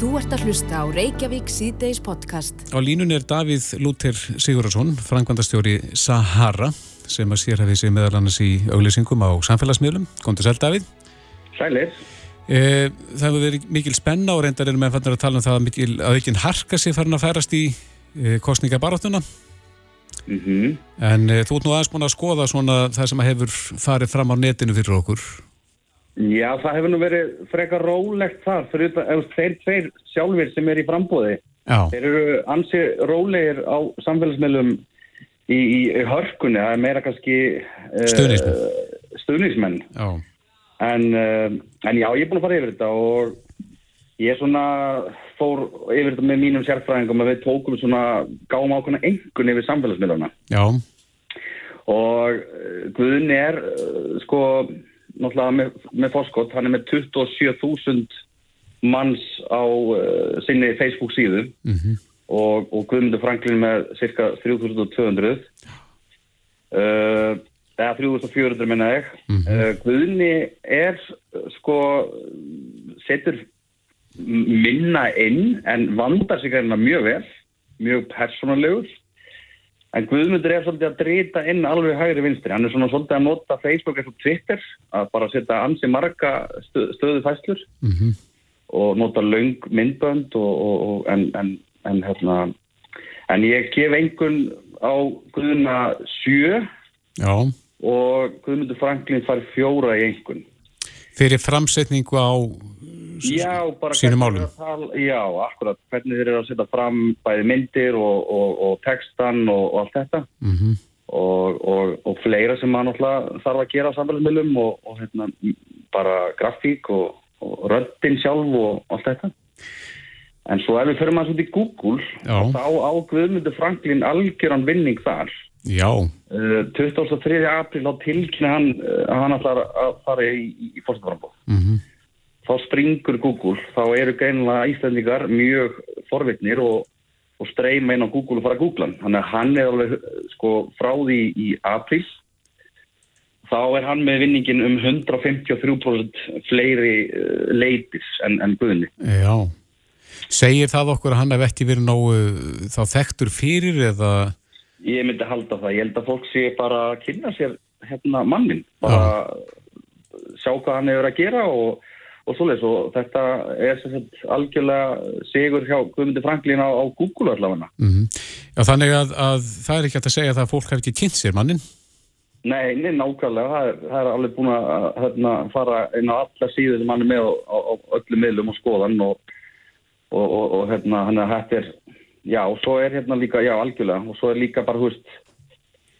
Þú ert að hlusta á Reykjavík síðdeis podcast. Á línun er Davíð Lúter Sigurðarsson, frangvandastjóri Sahara, sem að sér hafið sig meðal annars í auglýsingum á samfélagsmiðlum. Góndur sæl, Davíð. Sælir. Eh, það hefur verið mikil spenna og reyndar erum við að tala um það að, mikil, að ekki harka sig farin að færast í eh, kostningabaráttuna. Mm -hmm. En eh, þú ert nú aðeins búin að skoða svona það sem hefur farið fram á netinu fyrir okkur. Já, það hefur nú verið frekar rólegt þar fyrir það, þeir tveir sjálfur sem er í frambóði. Já. Þeir eru ansi rólegir á samfélagsmiðlum í, í, hörkunni, það er meira kannski Stuðningsmenn. uh, stuðnismenn. Já. En, uh, en já, ég er búin að fara yfir þetta og ég svona fór yfir þetta með mínum sérfræðingum að við tókum svona gáum ákveðna engun yfir samfélagsmiðluna. Já. Og uh, Guðni er uh, sko náttúrulega með, með fórskott, hann er með 27.000 manns á uh, sinni Facebook síðu. Mm og, og Guðmundur Franklin með cirka 3.200 uh, eða 3.400 minna ég. Uh, Guðni er sko setur minna inn en vandar sig hérna mjög vel mjög persónulegur En Guðmundur er svolítið að drita inn alveg hægri vinstri. Hann er svona svolítið að nota Facebook eins og Twitter, að bara setja ansi marga stöð, stöðu fæslur Mm og nota laung myndbönd og, og, og en, en, en, hérna, en ég gef einhvern á Guðuna sjö Já. og Guðmundur Franklin fær fjóra í einhvern. Fyrir framsetningu á Já, hvernig málum. að tala- Já, akkurat. Hvernig þeir eru að setja fram bæði myndir og, og, og textan og, og allt þetta. Mm og, og, og fleira sem maður þarf að gera á samfélagsmiðlum og, og hérna, bara grafík og, og röddin sjálf og allt þetta. En svo ef við maður út í Google, þá á Guðmundur Franklin algjöran vinning þar. Já. Uh, 23. april á tilkynna hann uh, að hann ætlar að fara í, í, fórstaframbóð. Mm Þá springur Google, þá eru greinilega Íslandingar mjög forvitnir og, og streyma inn á Google og fara að googla hann. Þannig að hann er alveg sko frá því í april þá er hann með vinningin um 153% fleiri uh, leitis en, en Guðni. Já. Segir það okkur að hann hef ekki verið nógu þá þekktur fyrir eða Ég myndi halda það. Ég held að fólk sé bara að kynna sér hérna mannin. Bara sjá hvað hann hefur að gera og, og svoleiðis. Og þetta er algjörlega sigur hjá Guðmundi Franklín á, á Google allavega. mm Já, þannig að, að það er ekki hægt að segja það að fólk hef ekki kynnt sér mannin Nei, nei, nákvæmlega. Það er, það er alveg búin að hérna, fara inn á alla síður sem hann er með á, á, öllum miðlum og skoðan og, og, og, og hérna, hann er hættir, já, og svo er hérna líka, já, algjörlega, og svo er líka bara, hú veist,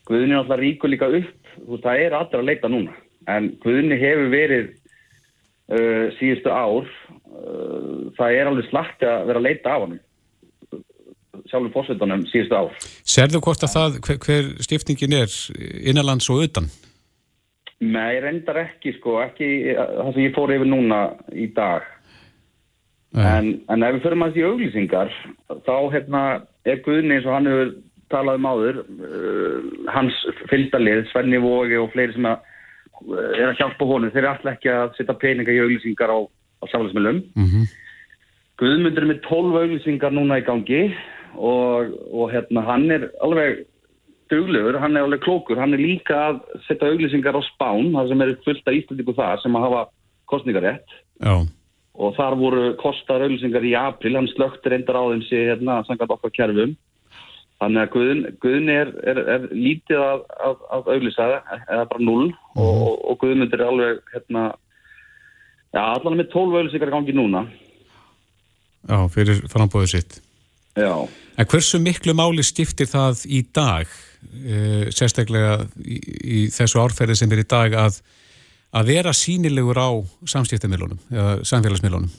Guðni er alltaf ríkur líka upp, þú veist, það er allir að leita núna, en Guðni hefur verið uh, síðustu ár, uh, það er alveg slagt að vera að leita af hann, sjálfur fórsetunum síðustu ár. Serðu hvort að það, hver, hver stiftingin er innanlands og utan? Nei, reyndar ekki sko, ekki það sem ég fór yfir núna í dag. En, en ef við förum að því auglýsingar, þá hérna er Guðni eins og hann hefur talað um áður, uh, hans fylgdalið, Svenni Vógi og fleiri sem að, er að hjálpa honum, þeir eru alltaf ekki að setja peninga í auglýsingar á, á samfélagsmiðlum. Mm Guðmundur er með 12 auglýsingar núna í gangi og, og hérna hann er alveg duglegur, hann er alveg klókur, hann er líka að setja auglýsingar á spán, það sem er fullt af íslendingu þar sem að hafa kostningarétt Já. og þar voru kostar auglýsingar í april, hann slökti reyndar á þeim sér hérna sangat okkar kerfum þannig að Guðn, Guðn er, er, er lítið að, að, að auglýsa eða bara null og, og, og Guðmundur er alveg hérna já, allan með 12 auglýsingar í gangi núna Já, fyrir frambóðu sitt. já En hversu miklu máli skiptir það í dag, e, sérstaklega í, í þessu árferði sem er í dag, að, að vera sínilegur á samskiptamilunum, eða samfélagsmilunum?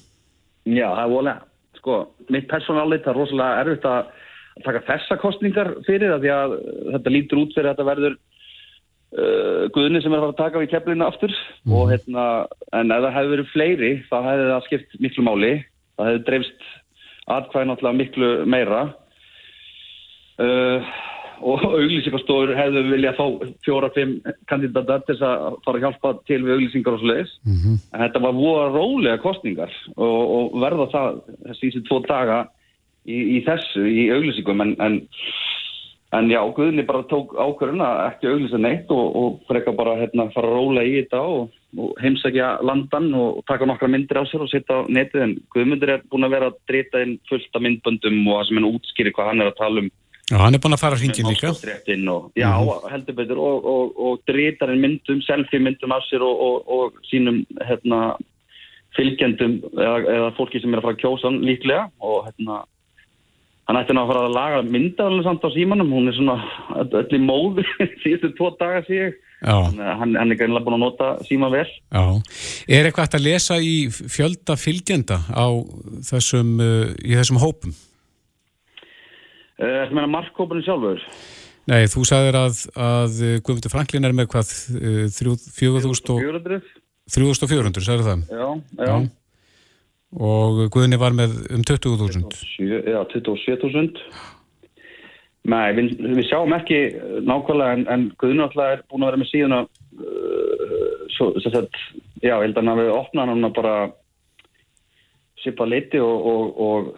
Já, það er volega, sko, mitt persónalit er rosalega erfitt að að taka þessa kostningar fyrir því að þetta lítur út fyrir að þetta verður uh, Guðni sem er að fara að taka við keflinu aftur og hérna, en ef það hefði verið fleiri þá hefði það skipt miklu máli það hefði dreifst atkvæði náttúrulega miklu meira uh, og auglýsingarstofur hefðu viljað fá fjóra-fimm kandidatar til að fara að hjálpa til við auglýsingar og svo leiðis. Mm -hmm. En þetta var voða rólega kostningar og, og verða það þessi tvo daga í, í þessu, í auglýsingum. En, en, en já, Guðni bara tók ákvörðuna ekki auglýsa neitt og, og frekka bara hérna fara rólega í þetta og, og heimsækja landan og taka nokkra myndir á sér og setja á netið. En Guðmundur er búin að vera að drita inn fullt af myndböndum og að sem henn útskýri hvað hann er að tala um Já, hann er búin að fara hringin líka. Og, já, mm -hmm. heldur betur og, og, og dritar en myndum, selfie myndum af sér og sínum hérna, fylgjendum eða, eða fólki sem er að fara að kjósa hann líklega og hérna hann ætti ná að fara að laga myndaðalinn samt á símanum, hún er svona öll í móðu síðustu tvo daga síg hann, hann er greinlega búin að nota síma vel. Já, er eitthvað að lesa í fjölda fylgjenda á þessum, uh, í þessum hópum? Það meina markkópunni sjálfur? Nei, þú sagðir að, að Guðmundur Franklin er með hvað, 3400? 3400, sagður það? Já, já. já. Og Guðni var með um 20.000? Já, 27.000. Nei, við, við sjáum ekki nákvæmlega en, en Guðni alltaf er búin að vera með síðan að, uh, svo, sagt, já, ég held að hann hafi opnað hann bara Sipa Leiti og, og, og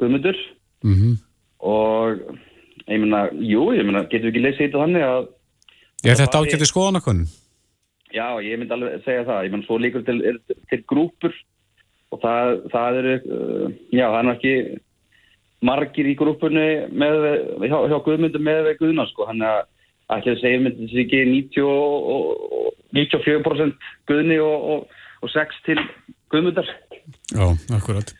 Guðmundur. Mhm. Mm og ég meina, jú, ég meina, getur við ekki leysið þetta þannig að Er þetta ágætið skoðanakon? Já, ég myndi alveg segja það, ég menn svo líkur til, til grúpur og það, það eru, uh, já, það er ekki margir í grúpunni með, hjá, hjá Guðmundur með Guðna, sko, hann er að segja myndi þessi ekki 90 og, 94% Guðni og, og, og 6 til Guðmundar. Já, akkurat.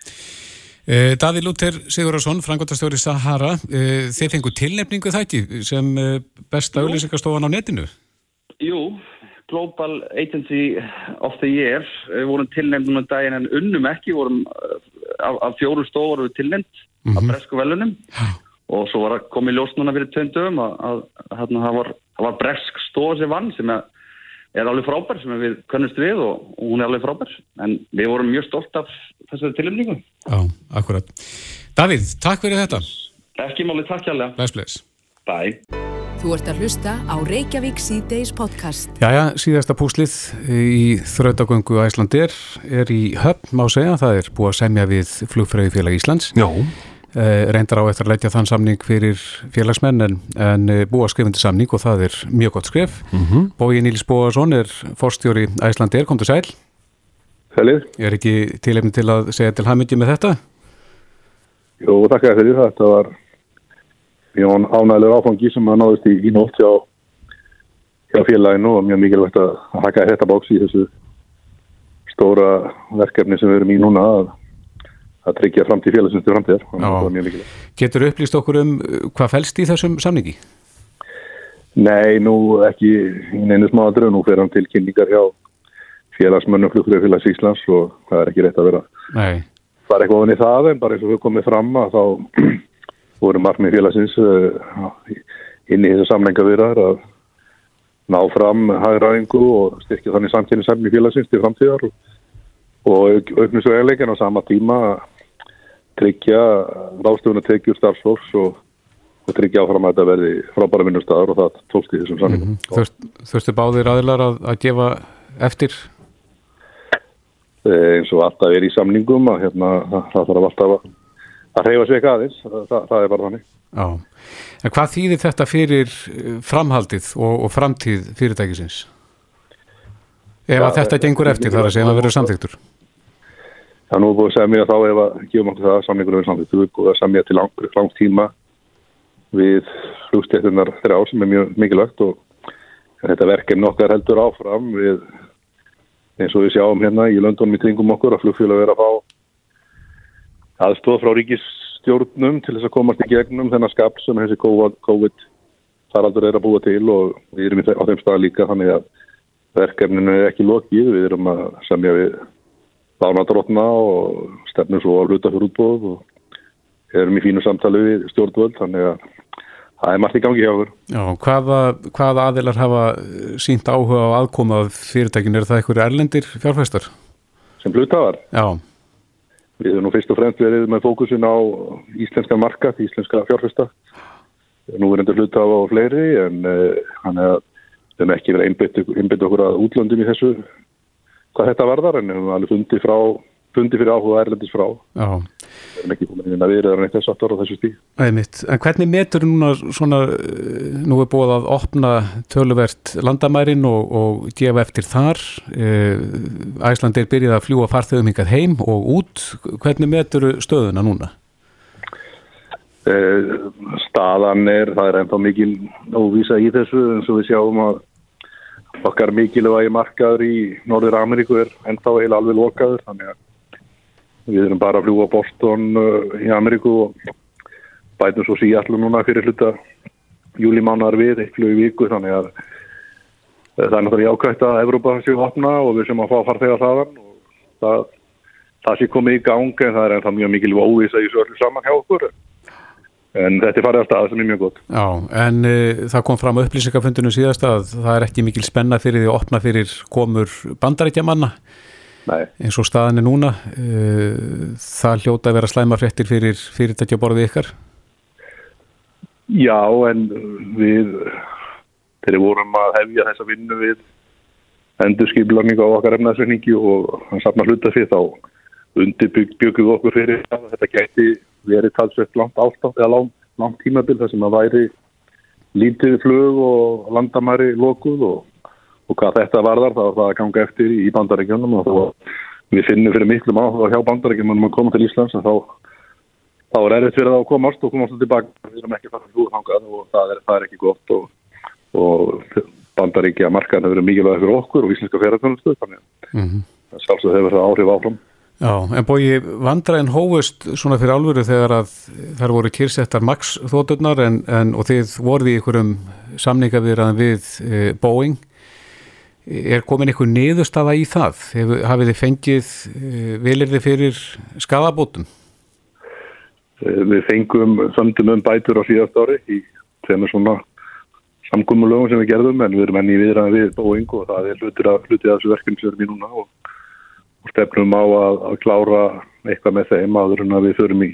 Eh, Davíð Lúter Sigurðarsson, frangotastjóri Sahara, eh, þið fengu tilnefningu þætti sem eh, besta auðlýsingarstofan á netinu? Jú, Global Agency of the Year, við vorum tilnefnum um daginn en unnum ekki, vorum af, af fjóru stofur tilnefnd mm -hmm. af mhm. bresku velunum og svo var að koma í ljósnuna fyrir töndum að, að, að það var, var bresk stof sem vann sem er alveg frábær sem við kannast við og, og hún er alveg frábær. En við vorum mjög stolt af þessari tilumningu Já, akkurat. Davíð, takk fyrir þetta. Ekki máli, takk hjálpa Bless, bless. Bye Þú ert að hlusta á Reykjavík C-Days podcast. Jæja, síðasta púslið í þrautagöngu Æslandir er í höfn, má segja, það er búið að semja við flugfröðufélag Íslands. Já. Eh, reyndar á eftir að leggja þann samning fyrir félagsmenn en, en eh, búa skrifandi samning og það er mjög gott skrif mm -hmm. Bói Níls Bóarsson er forstjóri Æslandir, kom til sæl. Sælið Er ekki tilefni til að segja til hafmyndi með þetta? Jú, takk fyrir það. Þetta var mjög ánægilegur áfangi sem að náðist í, í nótt hjá, hjá félaginu og mjög mikilvægt að haka þetta bóks í þessu stóra verkefni sem við erum í núna að að tryggja félagsins til framtíðar Getur upplýst okkur um uh, hvað fælst í þessum samningi? Nei, nú ekki í neinu smáadröð, nú fer hann til kynningar hjá félagsmönnum flugfélags Íslands og það er ekki rétt að vera Nei. það er eitthvað ofin í það en bara eins og við komum fram að þá voru margmið félagsins uh, inn í þessu samlenga viðrar að ná fram hægræðingu og styrkja þannig samkynningsefni félagsins til framtíðar og, og auknum svo eiginleikin á sama tíma tryggja ráðstöfun að tekja úr starfsfólks og, tryggja áfram að þetta verði frábæra vinnustæðar og það tókst í þessum sanningum. Mm -hmm. Þurftu báðir aðilar að, að gefa eftir? Eh, eins og alltaf er í samningum að hérna, það þarf alltaf að, að reyfa sig ekki aðeins, það, það er bara þannig. Já, en hvað þýðir þetta fyrir eh, framhaldið og, og framtíð fyrirtækisins? Ef ja, að þetta gengur eftir þar að segja að verður samþygtur? Er nú búið að segja mér að þá ef að gefum okkur það samlingur við samþýttu við búið að mér til lang, langt tíma við flugstættunar þeirra ár sem er mjög mikilvægt og þetta verkefni okkar heldur áfram við eins og við sjáum hérna í löndunum í kringum okkur að flugfélag er að fá aðstóð frá ríkisstjórnum til þess að komast í gegnum þennan skap sem þessi COVID faraldur er að búa til og við erum á þeim stað líka þannig að verkefninu er ekki lokið, við erum að semja við lánadrótna og stefnum svo að hluta fyrir útbóð og erum í fínu samtali við stjórnvöld þannig að það er margt í gangi hjá okkur. Já, hvaða, hvaða aðilar hafa sínt áhuga á aðkomað fyrirtækin? Er það eitthvað erlendir fjárfæstar? Sem hlutafar? Já. Við erum nú fyrst og fremst verið með fókusin á íslenska marka, íslenska fjárfæsta nú er endur hluta á fleiri en hann er hefum ekki verið einbytt okkur að útlöndum í þessu hvað þetta varðar en við hefum alveg fundið frá fundið fyrir áhuga erlendis frá. Við erum ekki búin að vera neitt þess aftur á þessu stíð En hvernig metur núna svona, eh, nú er búið að opna töluvert landamærin og, og gefa eftir þar? Eh, Æsland er byrjað að fljúa farþöðum hingað heim og út. Hvernig metur stöðuna núna? Eh, staðan er, það er ennþá mikil óvísa í þessu eins og við sjáum að okkar mikilvægi markaður í Norður Ameríku er ennþá heila alveg lokaður þannig að við erum bara að fljúa Boston uh, í Ameríku og bætum svo síallu núna fyrir hluta júlimánar við, eitt fljói viku þannig að það er náttúrulega jákvæmt að Evrópa séu opna og við sem að fá farþega þaðan og það, það sé komið í gang en það er ennþá mjög mikil óvísa í svo öllu saman hjá okkur en þetta er farið að staða sem er mjög gott. Já, en uh, það kom fram upplýsingafundinu síðast að það er ekki mikil spenna fyrir því að opna fyrir komur bandarækja manna eins og staðan er núna uh, það hljóta að vera slæma fréttir fyrir fyrirtækja borðið ykkar? Já, en við þegar vorum að hefja þessa vinnu við endurskiplarning á okkar efnaðsveikningi og hann sapna hluta fyrir þá undirbyggjuð okkur fyrir að þetta gæti verið talsveit langt ástaf eða langt, langt tímabil þar sem að væri lítið flög og landamæri lokuð og, og hvað þetta varðar þá er það að ganga eftir í bandaríkjunum og þá við finnum fyrir miklum áhuga hjá bandaríkjunum að koma til Íslands þá, þá er erfitt fyrir það að komast og komast tilbaka við erum ekki farið hlúðhangað og það er, það er ekki gott og, og bandaríkja markaðin hefur verið mikilvæg fyrir okkur og íslenska ferðartöndustöð þannig að mm -hmm. sjálfsög hefur það áhrif áfram Já, en bói vandraðin hófust svona fyrir alvöru þegar að þar voru kyrsettar Max en, og þið voruð í einhverjum samningavirðan við e, Boeing. Er komin einhver niðurstaða í það? Hafið þið fengið e, velirði fyrir skadabótum? E, við fengum sömdum um bætur á síðast ári í þennar svona samgómulögum sem við gerðum en við erum enni viðraðan við Boeing og það er hlutið af þessu verkefni sem erum í núna og stefnum á að, að klára eitthvað með þeim aður en að við förum í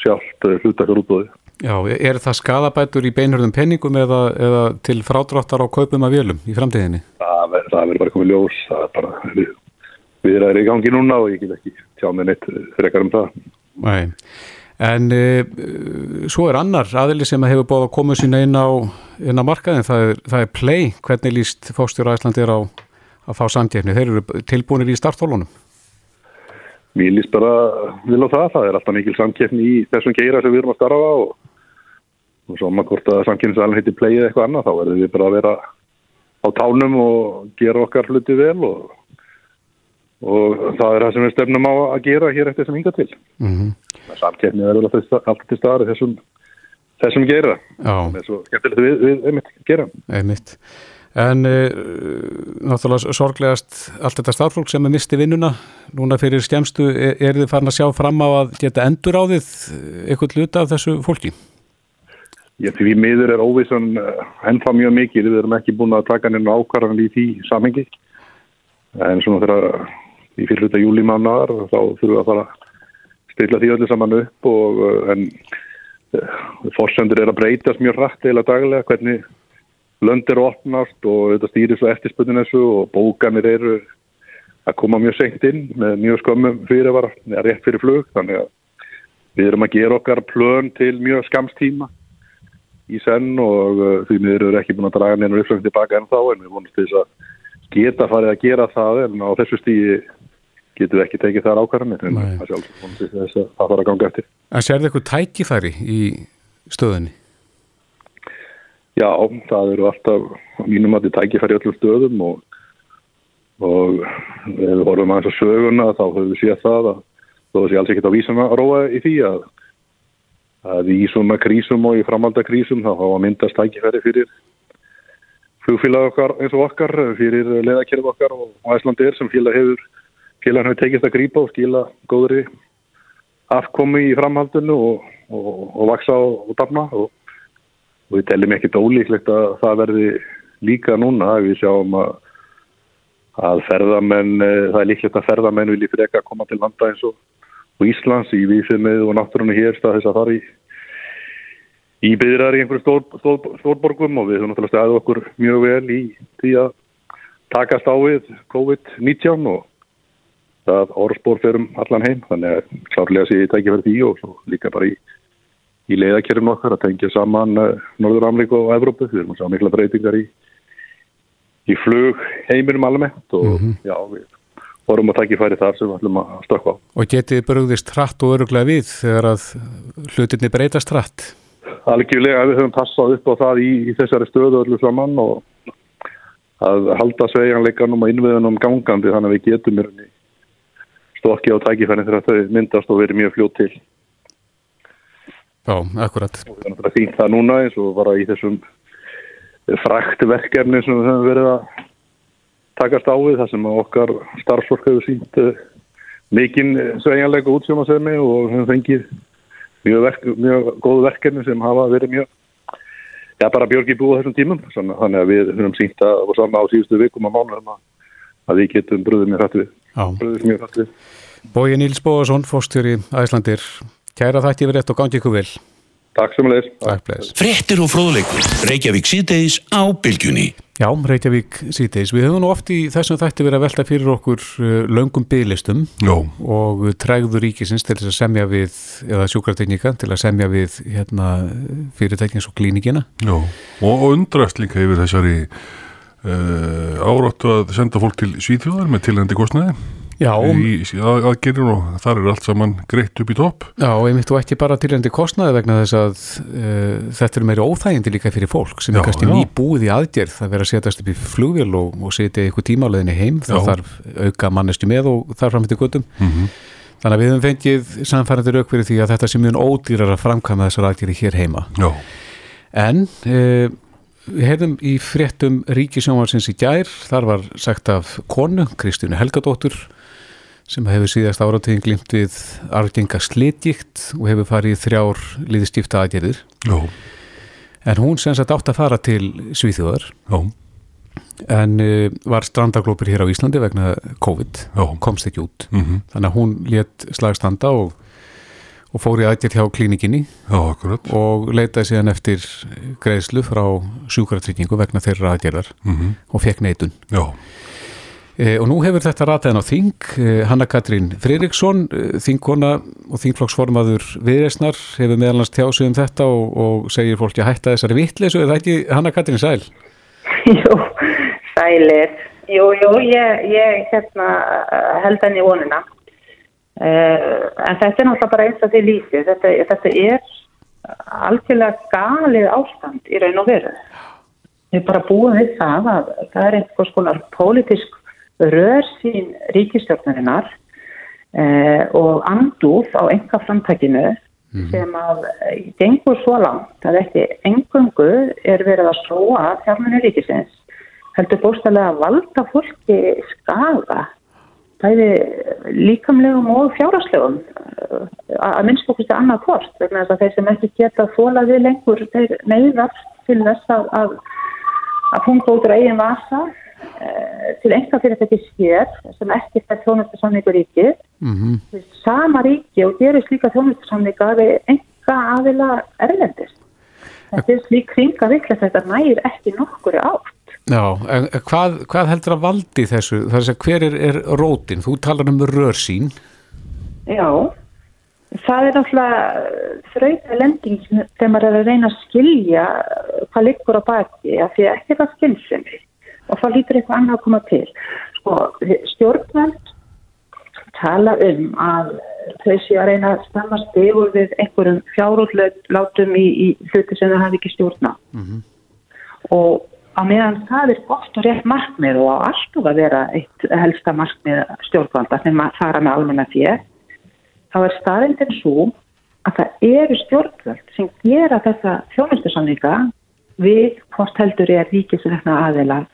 sjálft eh, hlutakjörútbóði. Já, er það skadabætur í beinhörðum penningum eða, eða til frádráttar á kaupum af vélum í framtíðinni? Það verður bara komið ljós, það er bara, við, við erum í gangi núna og ég get ekki tjá með neitt frekar um það. Nei, en e, svo er annar aðili sem hefur bóð að koma sín einn á, á markaðin, það er, það er Play, hvernig líst fóstjóra Æslandi er á að fá samtjefni, þeir eru tilbúinir í startfólunum? Mér líst bara vil á það, það er alltaf mikil samkeppni í þessum geira sem við erum að starfa og, og svo maður hvort að samkeppnisalinn heitir playið eitthvað annað þá verður við bara að vera á tánum og gera okkar hluti vel og, og það er það sem við stefnum á að gera hér eftir þessum hinga til. Mm -hmm. Samkeppni er alltaf til staðar þessum, þessum er svo skemmtilegt við, við einmitt gera. Einmitt. En uh, náttúrulega sorglegast allt þetta starffólk sem er misti vinnuna núna fyrir skemstu, er, er þið farin að sjá fram á að geta endur á þið eitthvað luta af þessu fólki? Já, því miður er óvissan eh, ennfá mjög mikið, við erum ekki búin að taka nefnum ákvarðan í því samengi en svona þegar í fyrirluta júlimannar þá þurfum við að fara að stilla því öllu saman upp og eh, en fórsendur er að breytast mjög rætt eða daglega hvernig lönd eru opnast og þetta stýrir svo eftirspunni þessu og bókanir eru að koma mjög senkt inn með mjög skömmum fyrir var rétt fyrir flug. Þannig að við erum að gera okkar plön til mjög skamstíma í senn og uh, því við erum ekki búin að draga neina uppsökn tilbaka en þá en við vonumst þess að geta farið að gera það en á þessu stígi getum við ekki tekið þar ákvarðanir en það sjálf vonumst þess að það fara að ganga eftir. En sér þið eitthvað tækifæri í stöðinni? Já, það eru alltaf mínum að þetta tækifæri öllum stöðum og, og ef við horfum aðeins á söguna þá höfum við séð það að þó þessi alls ekkert á vísan að róa í því að, að í svona krísum og í framaldakrísum þá hafa myndast tækifæri fyrir flugfélag okkar eins og okkar, fyrir leðakerf okkar og Æslandir sem félag hefur félag hefur tekist að grípa og skila góðri afkomi í framhaldinu og, og, og vaksa og dafna. Og og við teljum ekkit ólíklegt að það verði líka núna við sjáum að, að ferðamenn, eh, það er líklegt að ferðamenn vilji ekki að koma til landa eins og, og Íslands í viðfimmu og náttúrunni hér stað þess að fara í í byðraðar í einhverju stór, stór, stórborgum og við höfum náttúrulega stæðið okkur mjög vel í því að takast á við COVID-19 og það orðspór ferum allan heim þannig að klárlega sé ég tækja verið því og líka bara í, í leiðakjörðum okkar að tengja saman eh, Norður Amrík og Evrópu, við erum að sjá mikla breytingar í í flug heiminum almennt og mm -hmm. já, við vorum að tækja færi þar sem við ætlum að stökka á. Og getið brugðist hratt og öruglega við þegar að hlutinni breytast hratt? Algjörlega, við höfum passað upp á það í, í þessari stöðu öllu saman og að halda sveigjanleikanum og innviðunum gangandi þannig að við getum stokki á tækifærin þegar þau myndast og verið mjög fljótt til. Já, akkurat. Og það er fínt það núna eins og bara í þessum fraktverkefni sem við höfum verið að takast á við þar sem okkar starfsfólk hefur sínt uh, mikinn sveigjanleika útsjómasefni og höfum fengið mjög, verk, mjög góð verkefni sem hafa verið mjög Já, bara björgi búið þessum tímum, þannig að við höfum sínt að og saman á síðustu vikum að mánu að við getum bröðið mjög hrætt við. Bröðið mjög hrætt við. Bói Níls Bóðarsson, fórstjóri Æslandir. Kæra þætti verið þetta og gangi ykkur vel. Takk sem leis. Takk bleis. Frettir og fróðleikur. Reykjavík síðdeis á bylgjunni. Já, Reykjavík síðdeis. Við höfum nú oft í þessum þætti verið að velta fyrir okkur uh, löngum bygglistum og trægður ríkisins til þess að semja við, eða sjúkrateknika til að semja við hérna, fyrirtækins og klínikina. Já, og undrast líka yfir þessari uh, áráttu að senda fólk til Svíþjóðar með tilhendi kostnaði. Já, í aðgerðin og þar er allt saman greitt upp í topp. Já, og ég mitt og ekki bara tilhengdi kostnaði vegna þess að uh, þetta er meiri óþægindi líka fyrir fólk sem já, er kannski nýbúið í aðgerð það verður að setjast upp í flugvél og, og setja ykkur tímáleðinni heim, það þarf auka manneski með og þarf fram til guttum. Mm -hmm. Þannig að við höfum fengið samfærandi rauk fyrir því að þetta sé mjög ódýrar að framkama þessar aðgerði hér heima. Já. En uh, við hefðum í fréttum Ríkisjónvarsins í gær, þar var sagt af konu, Kristjúni Helgadóttur sem hefur síðast árategin glimt við argenga slitjikt og hefur farið þrjár liðstífta aðgerðir. Jó. En hún sem sagt átt að fara til Svíþjóðar. Jó. En uh, var strandaglópur hér á Íslandi vegna COVID. Jó. Komst ekki út. Mm -hmm. Þannig að hún létt slagstanda og, og fór í aðgerð hjá klínikinni. Og leitaði síðan eftir greiðslu frá sjúkratryggingu vegna þeirra aðgerðar mm -hmm. og fekk neitun. Já. E, og nú hefur þetta rataðin á Þing, e, Hanna Katrín Fririkson, e, Þingkona og Þingflokksformaður viðresnar hefur meðalans tjásið um þetta og, og segir fólki að hætta þessari vittleysu, er það ekki Hanna Katrín Sæl? Jú, Sælir, jú, jú, ég, ég hérna, held henni vonina, en þetta er náttúrulega bara eins og því lítið, þetta, þetta er algjörlega galið ástand í raun og veru. Við bara búin við það að það er einhvers konar pólitísk rör sín ríkistjórnarinnar eh, og andúð á enga framtækinu mm. sem að gengur svo langt að ekki engungu er verið að slóa fjármenni ríkisins heldur bóstalega að valda fólki skaga bæði líkamlegum og fjáraslegum eh, að minnst okkur til annað hvort vegna þess að þeir sem ekki geta þólaði lengur þeir neyðast til þess að að, út á eigin vasa Eh, til einhver fyrir þetta sér sem ekki fær þjónustasamningu ríki mm -hmm. sama ríki og gerir slíka þjónustasamninga við enga aðila erlendist þetta er slík kringa vikla þetta nægir ekki nokkuri átt. Já, en hvað, hvað heldur að valdi þessu? Þess að hver er, er rótin? Þú talar um rörsín Já það er náttúrulega þrauta lending þegar maður er að reyna að skilja hvað liggur á baki af því að ekki það skilsemi og þá lítur eitthvað annað að koma til. Sko, stjórnveld tala um að þau séu að reyna að stammast yfir við einhverjum fjárúrlátum í, í hluti sem það hafi ekki stjórna. Mm -hmm. Og á meðan það er gott og rétt markmið og á alltaf að vera eitt helsta markmið stjórnvalda sem að fara með almenna fér, þá er staðindin svo að það eru stjórnvöld sem gera þessa þjónustusamlinga við hvort heldur er ríkisverkna aðeila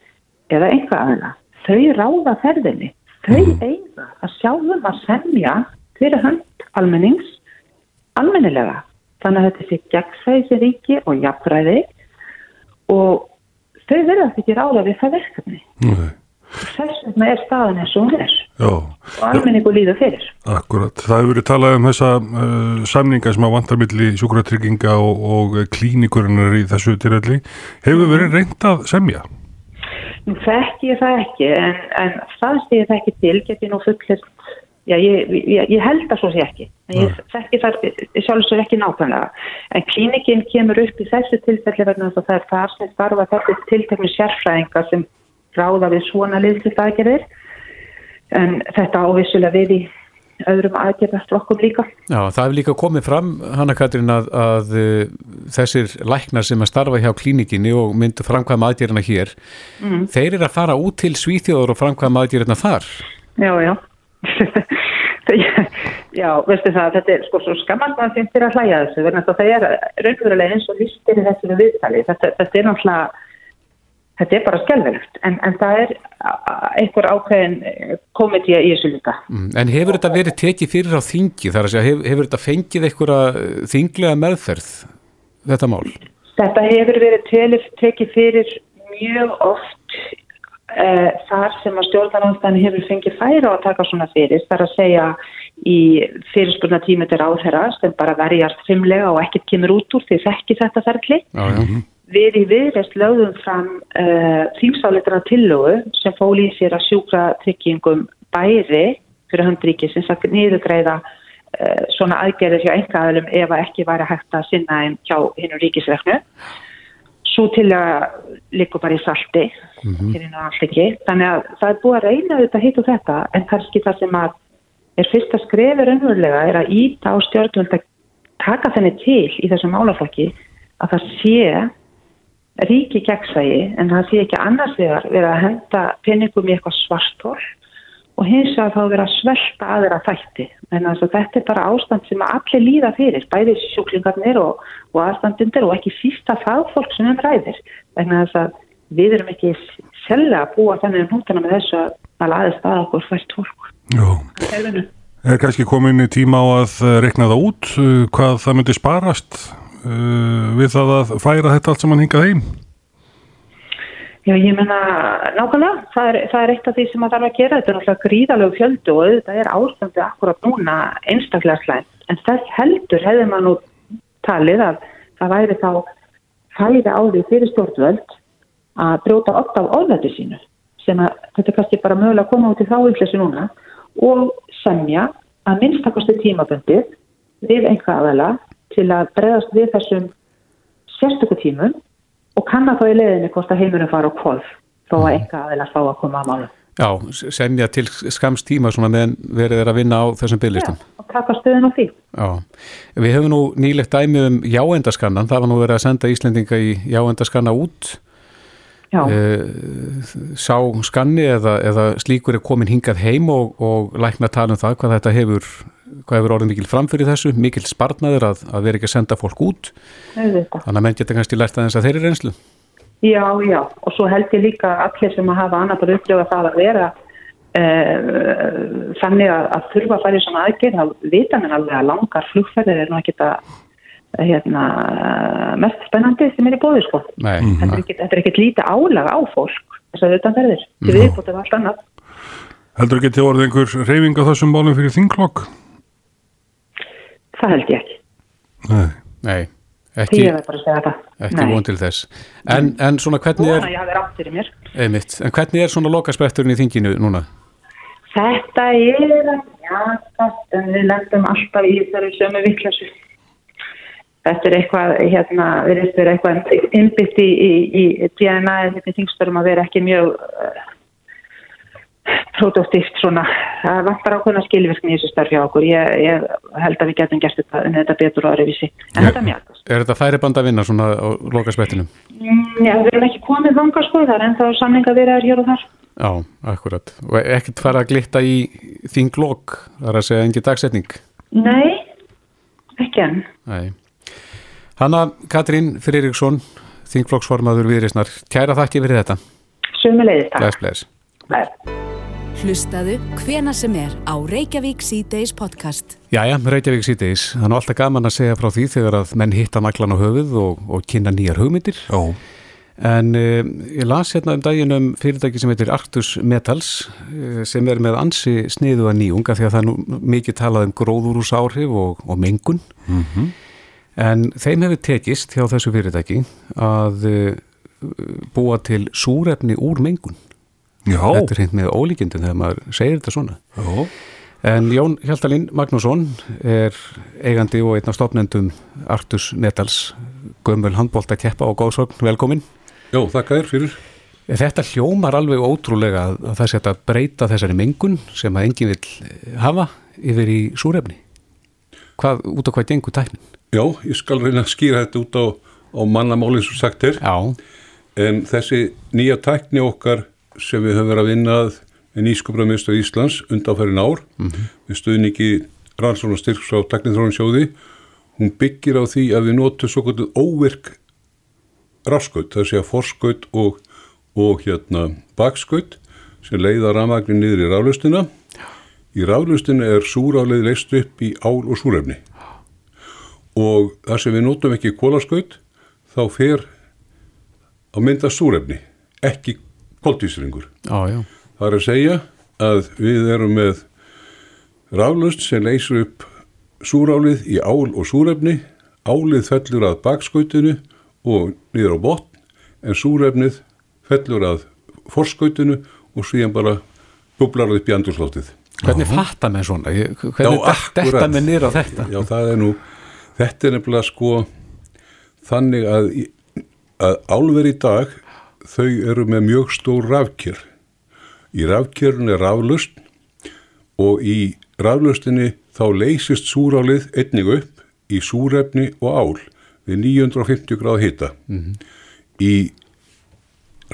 eða einhvað aðeina. Þau ráða ferðinni. Þau mm. eiga að sjáum að semja fyrir hönd almennings almennilega. Þannig að þetta sé gegnsæðis ríki og jafnræði og þau verða ekki ráða við það verkefni. Nei. Þess vegna er staðan eins og hún er Já, og almenningu líður fyrir. akkurat. Það hefur verið talað um þessa uh, samninga sem að vantar milli sjúkratrygginga og, og klínikurinnar í þessu tilfelli. Hefur verið reynd að semja? Nú þekki ég það ekki en, en staðst ég það ekki til get ég nú fullir Já, ég, ég, ég held að svo sé ekki, en ég þekki það sjálfsögur ekki nákvæmlega. En klínikinn kemur upp í þessu tilfelli vegna þess að það er þar sem starfa þessi tilteknu sérfræðingar sem ráða við svona liðslift aðgerðir. En þetta ávissulega við í öðrum aðgerðarflokkum líka. Já, það hefur líka komið fram, Hanna Katrín, að, að uh, þessir læknar sem að starfa hjá klínikinni og myndu framkvæma aðgerðina hér, þeir eru að fara út til Svíþjóður og framkvæma aðgerðina þar. Já, já. já, veistu það, þetta er sko svo skammast að finnst þér að hlæja þessu, að það er raunverulega eins og listir í þessu viðtali. Þetta, þetta er náttúrulega, þetta er bara skelvelegt, en, en það er einhver ákveðin komedía í þessu líka. Mm, En hefur þetta verið tekið fyrir á þingi, þar að segja, hefur, hefur þetta fengið einhverja þinglega meðferð, þetta mál? Þetta hefur verið telif, tekið fyrir mjög oft uh, þar sem að stjórnarnáðstæðan hefur fengið færa að taka svona fyrir, þar að segja í fyrirspurna tími til áþherra sem bara verjast fimmlega og ekkert kemur út úr því þekki þetta ferli. Já, já. Við í viðreist lögðum fram uh, þýmsáleitra tillögu sem fól í sér að sjúkra tryggingum bæri fyrir höndríkisins að niðurgreiða uh, svona aðgerðir hjá engaðalum ef að ekki væri hægt að sinna þeim hjá hinnum ríkisreknu. Svo til að líka bara í salti, mm -hmm. Þannig að það er búið að reyna þetta hitt og þetta en kannski það sem að er fyrsta skrefur önverulega er að íta á stjórnvöld að taka þenni til í þessum málaflokki að það sé ríki gegnsægi en það sé ekki annars vegar verið að henda penningum í eitthvað svartól og hins vegar þá verið að svelta aðra þætti. En að þetta er bara ástand sem allir líða fyrir, bæði sjúklingarnir og, og aðstandundir og ekki fyrsta fagfólk sem þeim ræðir. Þannig að við erum ekki selga að búa þennig nútana með þessu að laðist að okkur fært fólk. Kerfinu. Er kannski komin í tíma á að eh, reikna það út uh, hvað það myndi sparast uh, við það að færa þetta allt sem hann hingað heim? Já, ég menna nákvæmlega, það er, það er eitt af því sem maður þarf að gera, þetta er náttúrulega gríðalegu fjöldu og auðvitað er ástandi akkurat núna einstaklega slæmt, en þess heldur hefði maður nú talið að það væri þá færi á því fyrir stjórnvöld að brjóta oft af orðvætti sínu sem að þetta kannski bara mögulega koma út í þá yflessu núna og semja að minnstakosti tímaböndið við einhvað aðeila til að bregðast við þessum sérstöku tímum og kanna þá í leiðinni hvort að heimurum fara á kvolf þó að einhvað aðeila fá að koma að málu. Já, semja til skams tíma svona meðan verið er að vinna á þessum byrlistum. Já, og taka stöðun á því. Já, við hefum nú nýlegt dæmi um jáendaskannan, það var nú verið að senda Íslendinga í jáendaskanna út Já, Eh, sá skanni eða, eða slíkur er komin hingað heim og, og lækna tala um það hvað þetta hefur hvað hefur orðið mikil framfyrir þessu mikil sparnaður að, að vera ekki að senda fólk út auðvitað. þannig að menn geta kannski lært aðeins að þeirri reynslu Já, já, og svo held ég líka allir sem að hafa annað bara upplifa það að vera uh, þannig að, að þurfa að fara í svona aðgerð þá vita mér alveg að langar flugferðir er nú ekki þetta hérna, mest spennandi sem er í bóði sko. Nei, Þetta er ekkit- þetta er ekkert lítið álag á fólk þess að utanferðir, til viðbútið allt annað. Heldur ekki til orðið einhver reyfing á þessum málum fyrir þinglokk? Það held ég ekki. Nei. nei Því ekki, ekki von til þess en, en svona hvernig er einmitt, en hvernig er svona lokaspretturinn í þinginu núna? Þetta er jakast en við lendum alltaf í þeirri sömu viklasu. Þetta er eitthvað, hérna, við erum eitthvað innbyggt í, í, í DNA eða þingstörum að vera ekki mjög uh, produktíft svona. Það vantar ákveðna skilvirkni í þessu starfi á okkur. Ég, ég held að við getum gert þetta, þetta betur og aðri vísi. En þetta er mjög jakast. Er þetta færiband að vinna svona á lokasprettinum? Mm, Já, við erum ekki komið þanga sko, það er ennþá samlinga verið hér og þar. Já, akkurat og ekkert fara að glitta í þinglok þar að segja engi dagsetning Nei, ekki enn. Nei. Hanna Katrín Friðriksson, þingflokksformaður viðrisnar, kæra þakki fyrir þetta. Sömu leiðist Hlustaðu hvena sem er á Reykjavík C-Days podcast. Jæja, Reykjavík síðdeis. Það er alltaf gaman að segja frá því þegar að menn hitta naglan á höfuð og, og kynna nýjar hugmyndir. Já. En uh, ég las hérna um daginn um fyrirtæki sem heitir Arctus Metals uh, sem er með ansi sniðu að nýjunga því að það er nú mikið talað um gróðurús áhrif og, og mengun. En þeim hefur tekist hjá þessu fyrirtæki að uh, búa til súrefni úr mengun. Já, Þetta er hreint með ólíkindin þegar maður segir þetta svona. já, En Jón Hjaltalín Magnússon er eigandi og einn af stopnendum Arctus Metals, gömul handbólta keppa og góðsvögn, velkomin. Já, þakka þér fyrir. Þetta hljómar alveg ótrúlega að, að það setja að breyta þessari mengun sem að enginn vil hafa yfir í súrefni. Hvað, út á hvað gengur tæknin? Já, ég skal reyna að skýra þetta út á, á mannamáli eins og sagt er. Já, En þessi nýja tækni okkar sem við höfum verið að vinna að nýsköpunarmiðstöð Íslands undanfærin ár. Við stuðningi rannsóna styrks á teknithrónarsjóði hún byggir á því að við notum svo kvöldu óvirk rafskaut, það sé að forskaut og, og hérna bakskaut sem leiða rafmagnin niður í raflustina í raflustina er súrálið leist upp í ál og súrefni. Og þar sem við notum ekki kólaskaut þá fer að mynda súrefni, ekki já. Það er að segja að við erum með raflust sem leysur upp súrálið í ál og súrefni, álið fellur að bakskautinu og niður á botn, en súrefnið fellur að forskautinu og síðan bara bublar upp í andurslóttið. Hvernig fatta með svona? Hvernig detta með nýra á þetta? Já, það er nú, þetta er nefnilega sko þannig að, að álver í dag, þau eru með mjög stór rafkjör. Í rafkjörun er raflust og í raflustinni þá leysist súrálið einnig upp í súrefni og ál við 950 gráð hita. Í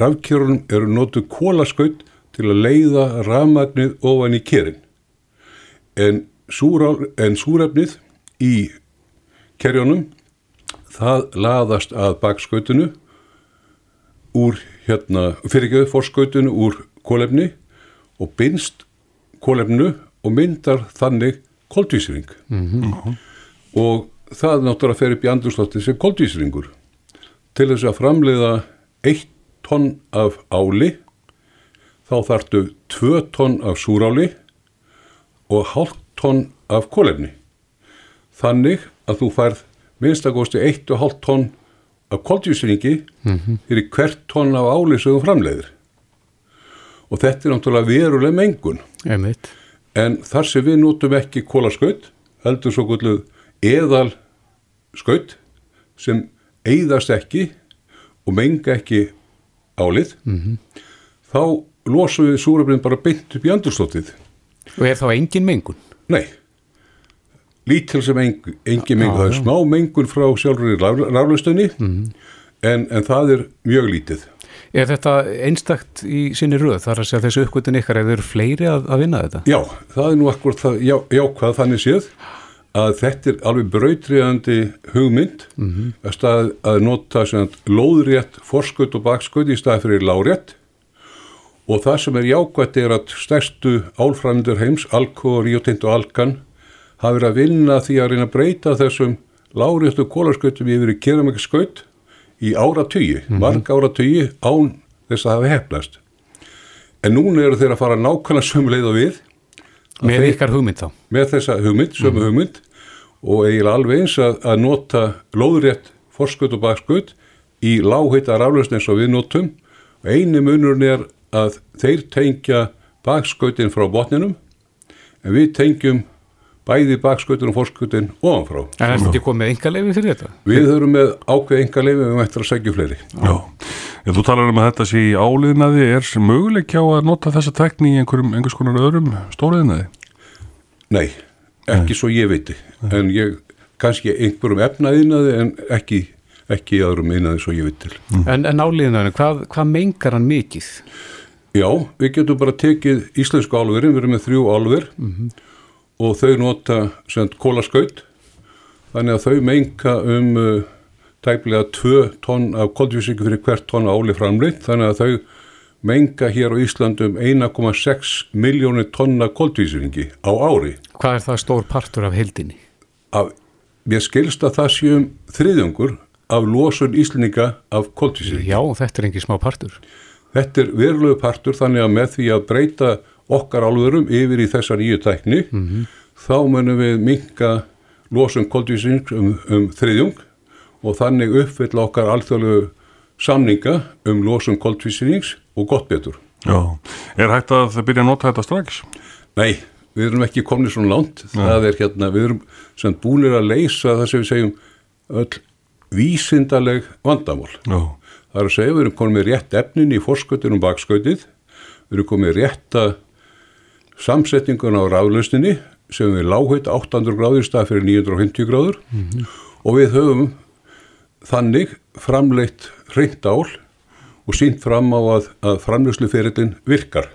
rafkjörunum eru notuð kólaskaut til að leiða rafmagnið ofan í kjerin en, en súrefnið í kerjónum það laðast að bakskautinu úr hérna, fyrirgjöðu fórskautinu úr kólefni og binst kólefninu og myndar þannig koldvísring og það náttúrulega fer upp í andurslótti sem koldvísringur til þess að framleiða eitt tonn af áli þá þartu tvö tonn af súráli og hálft tonn af kólefni. Þannig að þú færð minnstakosti 1,5 tonn af koldjúsringi fyrir hvert tonn af áli sem þú framleiðir. Og þetta er náttúrulega veruleg mengun. Einmitt. En þar sem við notum ekki kólaskaut, heldur svo kvölduð eðal skaut sem eigðast ekki og menga ekki álið, þá losum við súrafnin bara beint upp í andurslóttið. Og er þá engin mengun? Nei, lítil sem engin, engin mengun, það er smá mengun frá sjálfur í raflustunni en, en það er mjög lítið. Er þetta einstakt í sinni röð? Þar að segja þessu uppgötun ykkar ef þeir fleiri að, að vinna þetta? Já, það er nú akkur það, já, jákvæð þannig séð að þetta er alveg brautriðandi hugmynd að, stað, að nota lóðrétt, forskut og bakskut í stað fyrir lárétt. Og það sem er jákvætt er að stærstu álfræmyndur heims, Alko, Rio Tinto og Alkan hafa verið að vinna því að reyna að breyta þessum láréttu kólaskutum yfir í keramikaskaut í áratugi, marg áratugi án þess að hafa hefnast. En núna eru þeir að fara nákvæmlega sömu leið og við. Með ykkar hugmynd þá? með þessa hugmynd, sömu hugmynd. Og eiginlega alveg eins að, að nota lóðrétt forskut og bakskut í láheita raflösn eins og við notum. Og eini munurinn er að þeir tengja bakskutin frá botninum en við tengjum bæði bakskutin og forskutin ofanfrá. En er þetta ekki komið engaleifi fyrir þetta? Við höfum með ákveð enga leifum við ættum að segja fleiri. Já, en þú talar um að þetta sé í áliðnaði, er möguleik á að nota þessa tekni í einhverjum, einhvers konar öðrum stóriðnaði? Nei, ekki svo ég veiti en ég kannski einhverjum efnaðinaði en ekki, ekki í öðrum einaði svo ég veit til. En, en álíðinu, hvað, hvað mengar hann mikið? Já, við getum bara tekið íslensku álverin, við erum með þrjú álver og þau nota kólaskaut þannig að þau menga um uh, tæplega 2 tonn af koldvísingu fyrir hvert tonn af áli framleitt þannig að þau menga hér á Íslandum 1,6 miljónir tonna koldvísingi á ári. Hvað er það stór partur af heldinni? Af, mér skilst að það séum þriðjungur af losun Íslendinga af koltvísýring. Já, þetta er engin smá partur. Þetta er verulegu partur þannig að með því að breyta okkar álverum yfir í þessa nýju tækni þá munum við minka losun koltvísýring um, um þriðjung og þannig uppfylla okkar alþjóðlegu samninga um losun koltvísýrings og gott betur. Já, er hægt að byrja að nota þetta strax? Nei, við erum ekki komnið svona langt. Það er hérna, við erum sem búinir að leysa það sem við segjum öll vísindaleg vandamál. Já, Það er að segja, við erum komið rétt efnin í forskautin og bakskautið, við erum komið rétta samsetningun á raflausninni sem við lághut 800 gráður stað fyrir 950 gráður og við höfum þannig framleitt reynd ál og sínt fram á að, að framlösluferillin virkar.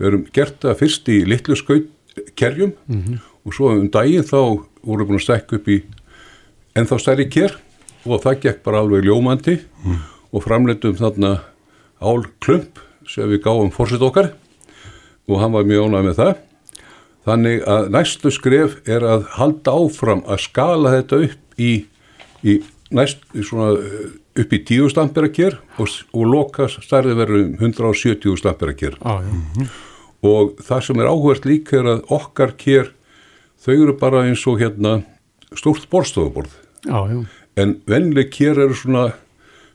Við erum gert það fyrst í litlu skautkerjum og svo um daginn þá vorum við búin að stekka upp í ennþá stærri ker og það gekk bara alveg ljómandi og framleitum þarna ál klump sem við gáum fórsett okkar og hann var mjög ánægð með það. Þannig að næstu skref er að halda áfram að skala þetta upp í, í næst í svona eh, upp í 10 stampera kér og, og loka stærði verður um 170 stampera kér Já, já. og það sem er áhvert líka er að okkar kér þau eru bara eins og hérna stórt borstofuborð Já, já. en venleg kér eru svona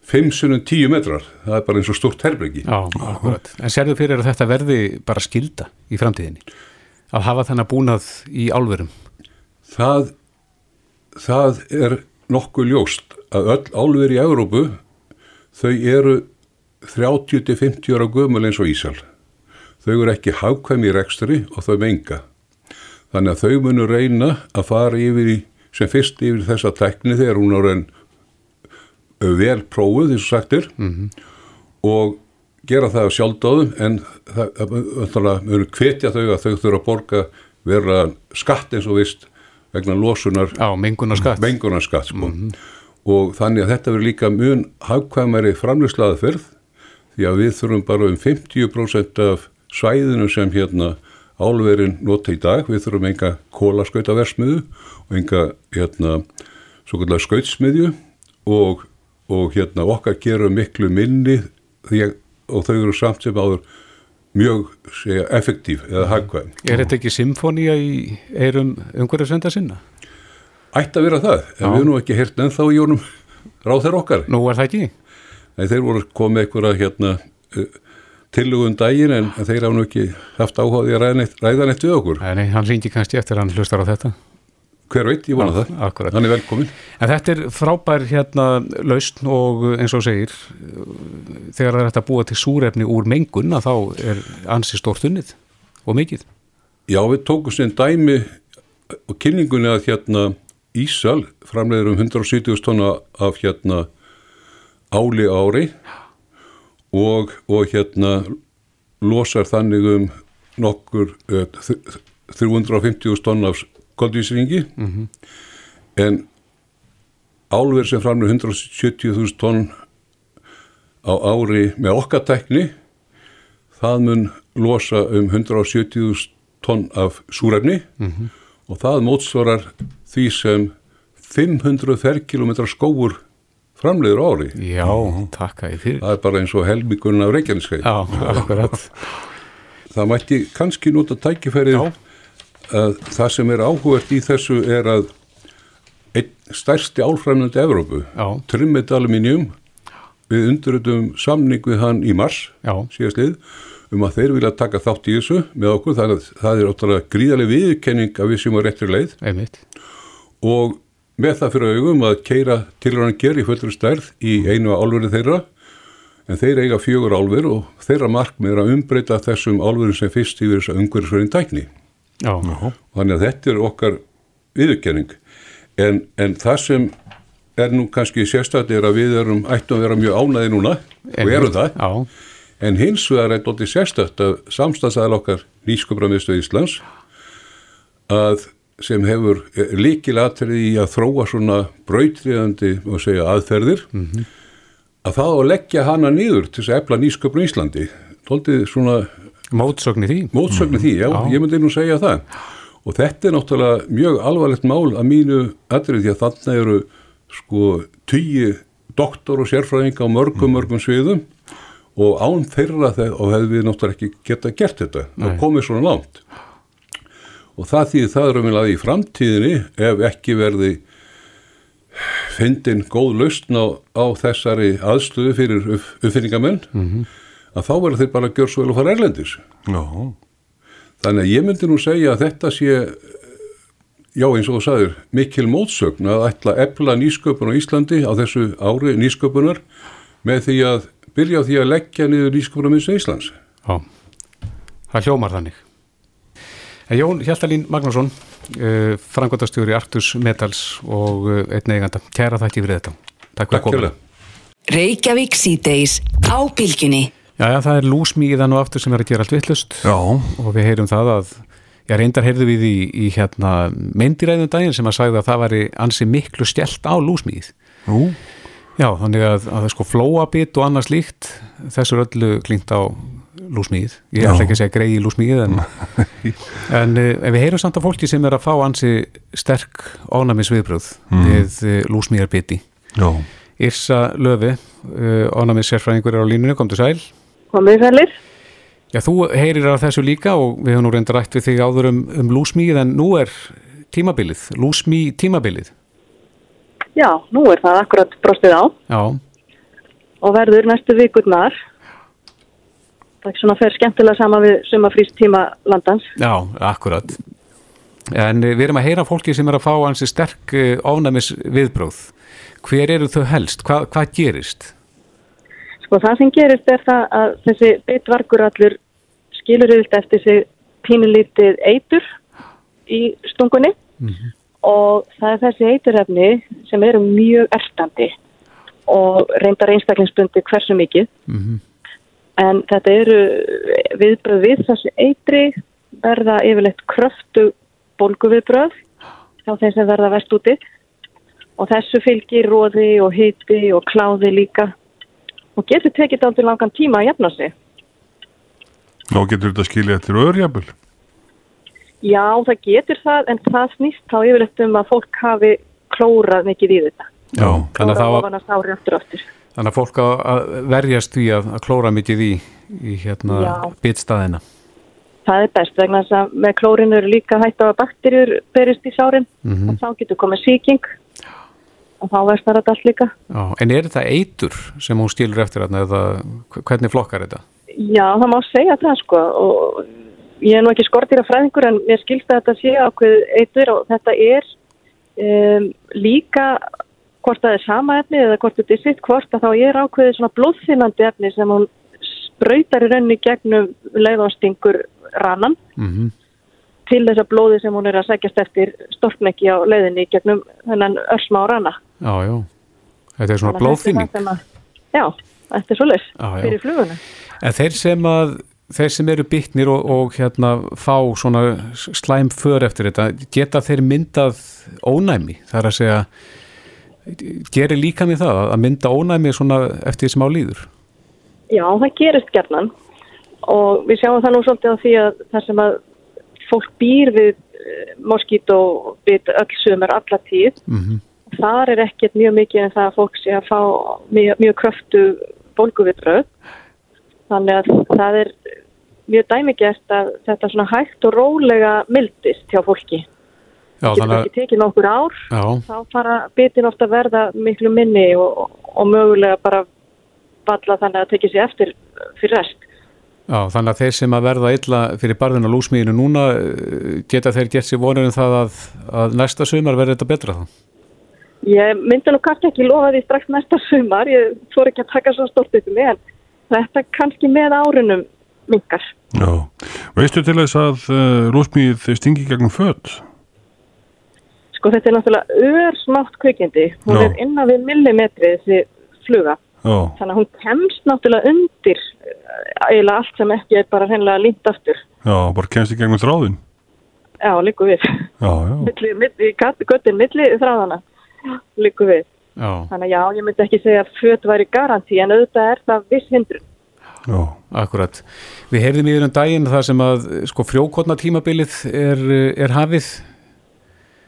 5-10 metrar það er bara eins og stórt herbergi Já, akkurat. En sérðu fyrir að þetta verði bara skilda í framtíðinni? Að hafa þannig búnað í álverum? það, það er nokkuð ljóst að öll álver í Európu þau eru 30-50 ára gömul eins og Ísal þau eru ekki hagkvæmi í rekstri og þau menga þannig að þau munu reyna að fara yfir í, sem fyrst yfir þessa tekni þegar hún er enn vel prófuð eins og sagtir og gera það á sjálfdáðum en það, munu hvetja þau að þau þurfa að borga vera skatt eins og vist vegna losunar Já, mengunar skatt. mengunarskatt sko. og þannig að þetta verður líka mun hagkvæmari framlýslaðaferð því að við þurfum bara um 50% af svæðinu sem hérna álverin nota í dag, við þurfum enga kólaskautaversmiðu og enga hérna skautsmiðju og, og hérna okkar gera miklu minni því að og þau eru samt sem áður mjög segja, effektív eða hagkvæm. Er þetta ekki symfónía í eirum umhverjusvenda sinna? Ætti að vera það, en Já. við erum ekki heyrt ennþá í jónum ráð þeir okkar. Nú er það ekki? Nei, þeir voru komið einhverja hérna tillögum daginn en, þeir hafa nú ekki haft áhugaði að ræða neitt, við okkur. Nei, hann ringi kannski eftir að hann hlustar á þetta. Hver veit, ég vona það. akkúrat. Hann er velkomin. En þetta er frábær hérna lausn og eins og segir, þegar það er hægt að búa til súrefni úr mengun að þá er ansi stórt unnið og mikið. Já, við tókum sem dæmi og kynningunni að hérna Ísal framleiður um 170 tonna af hérna áli ári og, og hérna losar þannig um nokkur uh, 350 tonna af koldvísringi en álver sem framleiður 170.000 tonn á ári með okkar tekni það mun losa um 170.000 tonn af súrefni og það mótsvarar því sem 500 ferkilometra skóur framleiður ári. Já, takk að ég fyrir. Það er bara eins og helmingun af Reykjaneskaði. Já, akkurat. Það mætti kannski nota tækifærið. Að það sem er áhugert í þessu er að einn stærsti álfræmnandi Evrópu. Trimmet Aluminium, við undiröldum samning við hann í mars síðastlið um að þeir vilja taka þátt í þessu með okkur, þannig að það er óttalega gríðarlega viðurkenning að við séum á réttri leið Einmitt. og með það fyrir augum að keira tilhörðan ger í fullur stærð í einu álverði þeirra en þeir eiga fjögur álver og þeirra markmið er að umbreyta þessum álverum sem fyrst yfir þess að umhverjusverðin tækni þannig að þetta er okkar viðurkenning. En, en það sem er nú kannski sérstætt er að við erum ættum að vera mjög ánæði núna og erum það. Já, En hins vegar er þetta að samstagsæðal okkar nýsköpramvistu Íslands að sem hefur líkilatrið í að þróa svona brautriðandi og segja aðferðir að það á að leggja hana niður til þess að efla nýsköpun í Íslandi. Tóltið svona mótsögn í því. mótsögn í því, já, Já. ég myndi nú segja það. Og þetta er náttúrulega mjög alvarlegt mál að mínu atrið því að þarna eru sko tugi doktor og sérfræðing á mörgum, mörgum sviðum og án þeirra þeir, og hefði við náttúrulega ekki geta gert þetta Nei. og komið svona langt og það því það er að í framtíðinni ef ekki verði fyndin góð lausn á, á þessari aðstöðu fyrir upp, uppfinningamenn að þá verður þeir bara að gjör svo vel og fara erlendis Já, Þannig að ég myndi nú segja að þetta sé, já eins og þú sagðir, mikil mótsögn að ætla að efla nýsköpun á Íslandi á þessu ári nýsköpunar með því að byrja á því að leggja niður nýsköpunarminns Íslands. Já, það hljómar þannig. En Jón Hjaltalín Magnússon, uh, frangotastjóri Arctus Metals og uh, einn eiganda, kæra þætti fyrir þetta. Takk fyrir komuna. fyrir. Reykjavík síðdeis á bylgjunni. Já, já, það er lúsmíðan og aftur sem er að gera allt vittlust og við heyrum það að, já, reyndar heyrðu við í, í hérna myndiræðum daginn sem að sagði að það væri ansi miklu stjælt á lúsmíð. nú, Já, þannig að, að sko flóabit og annars líkt, þessu er öllu klingt á lúsmíð. Ég ætla ekki að segja greið í lúsmíð, en, en uh, ef við heyrum samt af fólki sem er að fá ansi sterk ánæmisviðbröð við uh, lúsmíðarbiti. já, Yrsa Löfi, uh, ánæmis sérfræðingur er á línunni, kom til sæl. Komið sælir? Já, þú heyrir af þessu líka og við höfum nú reyndar rætt við þig áður um, um lúsmíð en nú er tímabilið, lúsmí tímabilið. Já, nú er það akkurat brostið á Já, og verður næstu vikurnar. Það er svona fer skemmtilega sama við sumafrýst tíma landans. já, akkurat. En við erum að heyra fólki sem er að fá hansi sterk uh, ofnæmis viðbróð. Hver eru þau helst? Hva, hvað gerist? Sko það sem gerist er það að þessi bitvargur allur skilur yfir eftir sig pínulítið eitur í stungunni. Og það er þessi eiturefni sem eru mjög ertandi og reyndar einstaklingsbundi hversu mikið. Mhm. en þetta eru viðbröð við þessi eitri verða yfirleitt kröftu bólguviðbröð þá þeim sem verða verst úti. Og þessu fylgir róði og hiti og kláði líka og getur tekið aldrei langan tíma að jafna sig. þá getur þetta skilja eftir öðrjafnvel. Já, það getur það en það snýst þá yfirleitt um að fólk hafi klórað mikið í þetta. Já, þannig að, að að fólk að verjast því að, að klóra mikið í, í hérna Já. bitstaðina. Það er best vegna þess að með klórinu eru líka hægt á að bakterjur berist í sárin Mhm. og þá getur komið sýking og þá verstar þetta allt líka. Já, en er þetta eitur sem hún skilur eftir hérna eða hvernig flokkar þetta? Já, það má segja það sko og ég er nú ekki skortýra fræðingur en mér skilst að þetta sé ákveð eitur og þetta er um, líka hvort það er sama efni eða hvort þetta er sitt hvort að þá er ákveðið svona blóðfinnandi efni sem hún sprautar í rauninni gegnum leiðanstingur rannan Mm til þess að blóði sem hún er að sækjast eftir storkn ekki á leiðinni gegnum þennan örsma á ranna. Já, já. Þetta er svona blóðfinning. Já, þetta er svo leys Já, já. fyrir fluguna. En þeir sem að þeir sem eru bytnir og, og hérna fá svona slæm för eftir þetta, geta þeir myndað ónæmi, það er að segja gerir líka með það að mynda ónæmi eftir því sem á líður Já, það gerist gerðnan og við sjáum það nú svolítið á því að það sem að fólk býr við moskít og bit öll sumar alla tíð, mm þar er ekkert mjög mikið en það að fólk sé að fá mjög, mjög kröftu bólguviðbröð. Þannig að það er mjög dæmigert að þetta svona hægt og rólega mildist hjá fólki. Já, Það getur ekki tekið nokkur ár, já, þá fara bitin ofta að verða miklu minni og, og mögulega bara valla þannig að tekið sér eftir fyrir rest. Já, þannig að þeir sem að verða illa fyrir barðin á lúsmíðinu núna eh, geta þeir gert sér vonur um það að, að næsta sumar verður þetta betra þá Ég myndi nú kannski ekki lofa því strax næsta sumar, ég þór ekki að taka svo stort upp með en þetta kannski með árunum minkar. Já, veistu til þess að uh, lúsmíð stingi gegnum fött? Sko þetta er náttúrulega örsmátt kvikindi, hún Já. er innan við millimetri þessi fluga, Já, þannig að hún kemst náttúrulega undir eh, eiginlega allt sem ekki er bara hennilega línt aftur. já, bara kemst í gegnum þráðin. Já, líku við. Já, já, milli, milli, göttin milli þráðana, líku við. Já, Þannig að já, ég myndi ekki segja að föt væri garanti en auðvitað er það viss hindrun. já, akkurat Við heyrðum í þér um daginn það sem að sko frjókotna tímabilið er, er hafið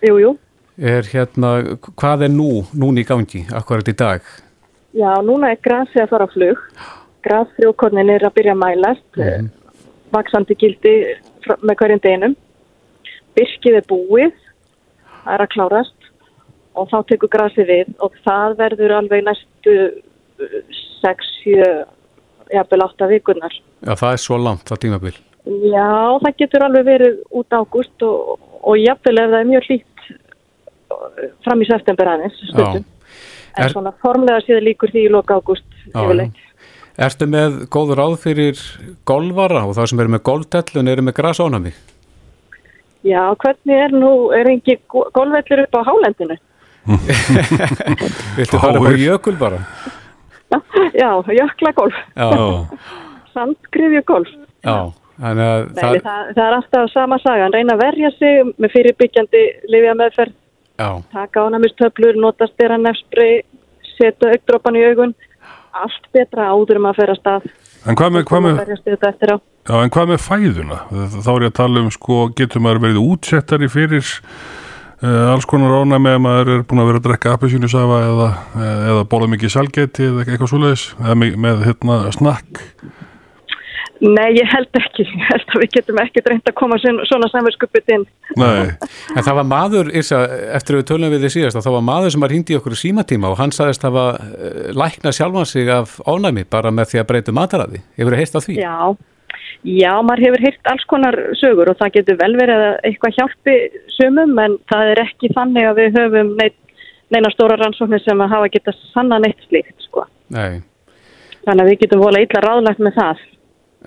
Jú, jú. er hérna, hvað er nú núna í gangi, akkurat í dag Já, núna er grasið að fara á flug. Grasfrjókornin er að byrja að mælast, mm. vaksandi gildi með hverjum deginum. Birkið er búið, það er að klárast og þá tekur grasið við og það verður alveg næstu 6-7, jafnvel 8 vikurnar. Já, það er svo langt, það tímabil. Já, það getur alveg verið út ágúst og, og jafnvel ef það er mjög hlýtt uh, fram í september aðeins, stundum. En Er- svona formlega séð líkur því í loka ágúst Já, yfirleitt. Ertu með góð ráð fyrir golfara og það sem eru með golftellun eru með grasónami? Já, hvernig er nú, er engi golvellur upp á hálendinu? Viltu fara upp á jökul bara? Já, jöklagolf, Já, sandgrifjugolf. já. Þannig að Nei, það, það, það er alltaf sama sagan, reyna að verja sig með fyrirbyggjandi lifja meðferð, já, taka ánæmistöflur, nota styrra nefnsprey, setja augdrópan í augun, allt betra áður um að fer að stað. En hvað með, hvað með, já, en hvað með fæðuna? Þá er ég að tala um, sko, getur maður verið útsettari fyrir uh, alls konar ánæmi ef maður er búin að vera að drekka appisínusafa eða, eða bóla mikið salgeti eða eitthvað svoleiðis, eða með, með hérna, snakk. Nei, ég held ekki. Ég held að við getum ekki reynd að koma svona samverðskupið inn. Nei, en það var maður, Írsa, eftir að við tölum við þið síðast, að það var maður sem var hringdi í okkur símatíma og hann sagðist hafa uh, lækna sjálfan sig af ónæmi bara með því að breyta mataræði. Hefur þið heist á því? Já, já, maður hefur hýrt alls konar sögur og það getur vel verið að eitthvað hjálpi sumum en það er ekki þannig að við höfum neina stóra rannsóknir sem að hafa getað sanna neitt slíkt, sko. Nei, Þannig að við getum vola illa ráðlagt með það.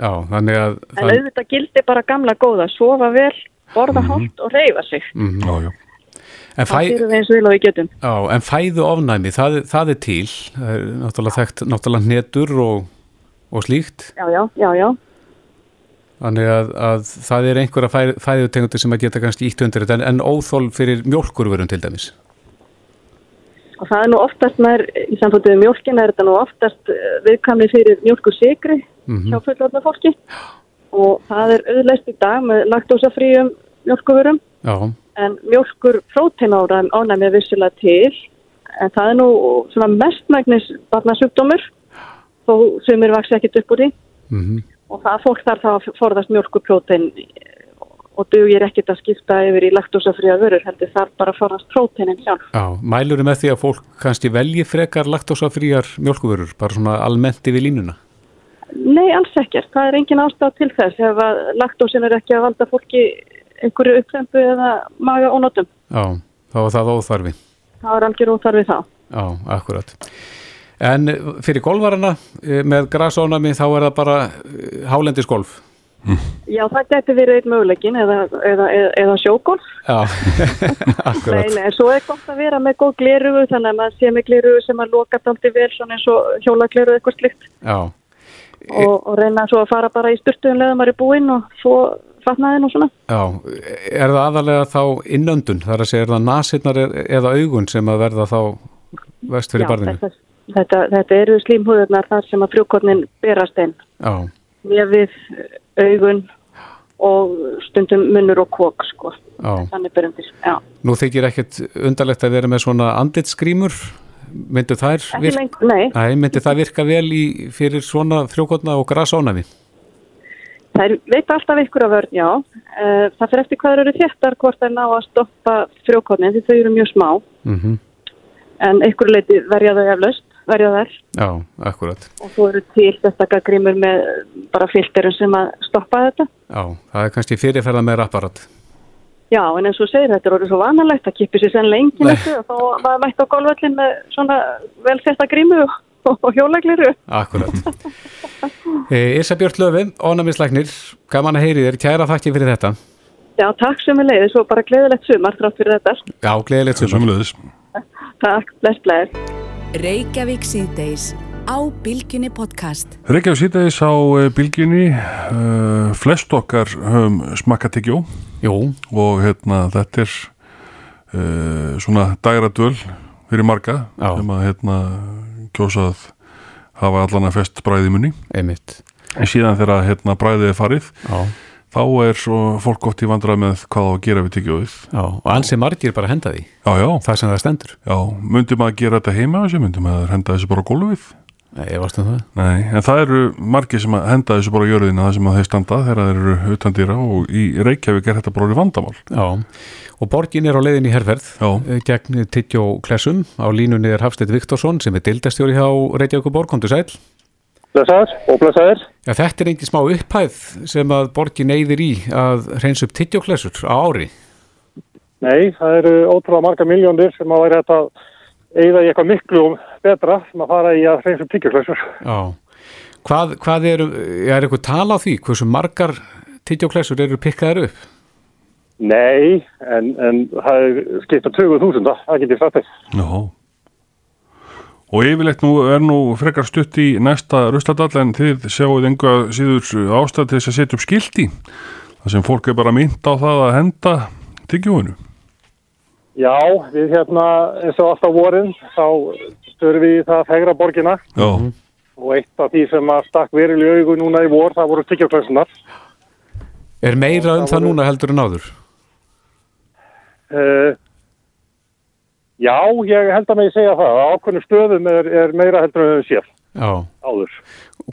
Já, þannig að En það, auðvitað gildi bara gamla góða, sofa vel, borða hátt og reyfa sig. mm, já, já. en, fæ, já, en fæðu ofnæmi, það, það er til, það er náttúrulega þekkt, náttúrulega hnetur og, og slíkt. Já, já, já, já. Þannig að, að það er einhverja fæ, fæðutegundir sem að geta kannski ítt undir þetta en, en óþól fyrir mjólkurvörum til dæmis. Og það er nú oftast með, í samfóttuðu mjólkina er þetta nú oftast eh, viðkvæmni fyrir mjólku sigri Mhm. hjá fullorðna fólki. Og það er auðleist í dag með laktósafríum mjólkuverum. Já, En mjólkur próteinára ánæmi vissulega til. En það er nú svona mestmægnis barnasjúkdómur. Þó sumir vaksi ekkit upp úr því. mm Og það fólk þarf þá að forðast mjólkurprótein og dugir ekkit að skipta yfir í laktósafría vörur. Heldur þarf bara að forðast próteinin sjálf. já. Mælur með því að fólk kannski velji frekar laktósafríjar mjólkurvörur, bara svona almennt yfir línuna. Nei, alls ekkert. Það er engin ástæð til þess ef að laktósin er ekki að valda fólki einhverju upplempu eða maga ónotum. Já, þá er það óþarfi. Það er algjör óþarfi þá. Já, akkurat. En fyrir golfarana eh, með grasónami þá er það bara eh, hálendisgolf. Já, það geti verið einn möguleikin eða, eða, eða, eða. Já, Nei, nei, svo er gott að vera með góð glerugu þannig að maður sé með glerugu sem að loka daldi vel svona eins og hjólaglerugu eitthvað slikt Já, og, og reyna svo að fara bara í styrtuðum leðum maður er búinn og svo fatnaðin og svona. já. Er það aðalega þá innöndun? Það er að segja, er það nasirnar eða augun sem að verða þá vest fyrir barðinu? þetta, þetta, þetta eru slímhúðurnar þar sem að frjókornin berast inn. Já, nefið, augun og stundum munnur og kók sko. Þannig byrjumdir. Já. Nú þykir ekkert undarlegt að vera með svona anditsgrímur. Myndi þær virka? lengur, nei. Nei, það virka vel í, fyrir svona frjókotna og grasónami? Það er, veit alltaf ykkur af vörn, já. Uh, það fyrir eftir hvað eru þéttar hvort þeir ná að stoppa frjókornin því þau eru mjög smá. Mm En ykkur leiti verja þau eflaust, verja þær. Já, akkurat. Og þú eru til þetta grímur með bara filterum sem að stoppa þetta. Já, það er kannski fyrirferða með apparat. Já, en eins og segir, þetta er orðið svo vanalegt að kippi sér Nei. eftir og þá maður mætti á golvöllin með svona vel þetta grímu og, og hjólagliru. Akkurat. e, Írsa Björn Löfi, ónæmisleiknir, gaman að heyri þér, kæra þakki fyrir þetta. Já, takk sem við leiðis og bara gleðilegt sumar þrátt fyrir þetta. Já, gleðilegt sumar. Takk, bless, bless. Reykjavík síðdeis á Bilginni podcast. Reykjavík síðdeis á eh, bylgjunni uh, flest okkar höfum smakka tyggjó Jú, og hérna þetta er uh, svona dægradöl fyrir marga Já. sem að hérna kjósað hafa allan að fest bræði í munni einmitt. en síðan þegar hérna bræðið er farið Já, þá er svo fólk oft í vandrað með hvað á að gera við tyggjóið Já, og ansi margir bara henda því. Já, já, það sem það stendur. Já, myndi maður gera þetta heima þessu, myndi maður henda þessu bara á gólfið? Nei, ég varst um það. Nei, en það eru margir sem að henda þessu bara á jörðina það sem að þeir standa þegar þeir eru utan dýra og í Reykjavík er þetta bara orðið vandamál. Já, og borgin er á leiðin í herferð Já. eh, gegn Tittjó Klessum. Á línunni er Hafstedt Viktorsson sem er dildastjóri hjá Reykjavík Blessaður og blessaður. Já, þetta er engin smá upphæð sem að borgin eyðir í að reyns upp Tittjó Klessur á ári Nei, það eru ótrúlega marga miljónir sem að væri að eigða í eitthvað miklu betra sem að fara í að hreins upp tyggjöklössur. Já, hvað, hvað er, er eitthvað tala á því, hversu margar Tittjó Klessur eru pikkaðar upp? Nei, en, en það er skipta 20.000, það getur sagt þess. Og yfirleitt nú er nú frekar stutt í næsta rustadall en þið sjáuð enga síður ástæð til þess að setja upp skilti þar sem fólk er bara mynd á það að henda tyggjóinu Já, við hérna eins og alltaf vorin þá störum við í það að fegra borgina Já, og eitt af því sem að stakk veril í augu núna í vor það voru tyggjöklössunar. Er meira um það núna heldur en áður? Uh, já, ég held að mig segja það. Á ákveðnum stöðum er, er meira heldur en við sér Já, áður.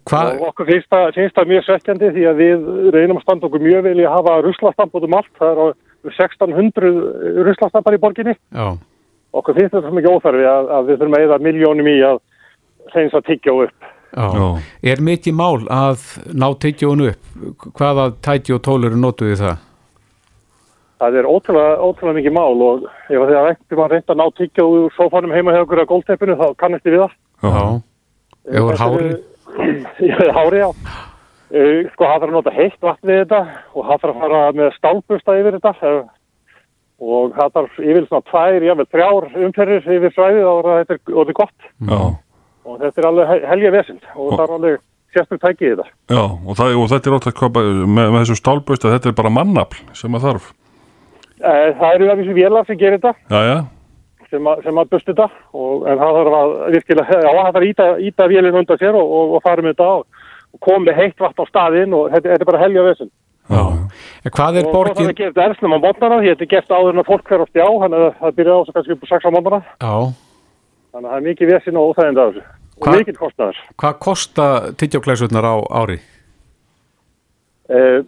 hvað, Og okkur finnst það, finnst það mjög svekkjandi því að við reynum að standa okkur mjög vel í að hafa ruslastamp út um allt. Það er á 1600 ruslastampar í borginni. já, Okkur finnst þetta svo mikið óþarfi að, að við þurfum að eða miljónum í að reynsa að tyggja upp. já. já, Er mikið mál að ná Tittjónu upp? Hvaða tæti og tól eru notuð í það? Það er ótrúlega, ótrúlega mikið mál og ef að því að ekkert maður reynda að ná tyggja úr sofanum heima hjá okkur að gólteppinu þá kannast ég við það. já, Ef þú er hári? Já, hári, já. Sko, það þarf að nota heitt vatn við þetta og það þarf að fara með stálbusta yfir þetta og það þarf yfir svona tvær, jável þrjár umferðir yfir svæðið að þetta er orðið gott já, og þetta er alveg hel- helja vesind og það er alveg sérstök tækið í þetta. já og, það, og þetta er koma með, með þessu stálböst að þetta er bara mannafl sem að þarf það eru að þessu vélar sem gerir þetta Já, já, sem að, sem að busti þetta og, en það þarf að virkilega, já það þarf að íta, íta vélinn undan sér og, og, og fara með þetta og, og koma með heitt vatn á staðinn og þetta, þetta er bara helja. Já. En hvað er og borgin? að gera þetta erfnum á mótnana því þetta er gert áður en að fólk fer á stjá þannig að það byrja á þessu kannski upp á 6 á mótana Já, þannig að það er mikið vesin og óþægind af þessu og Hvað- mikið kostnaður hvað kosta Tittjóklæsurnar á ári? uh,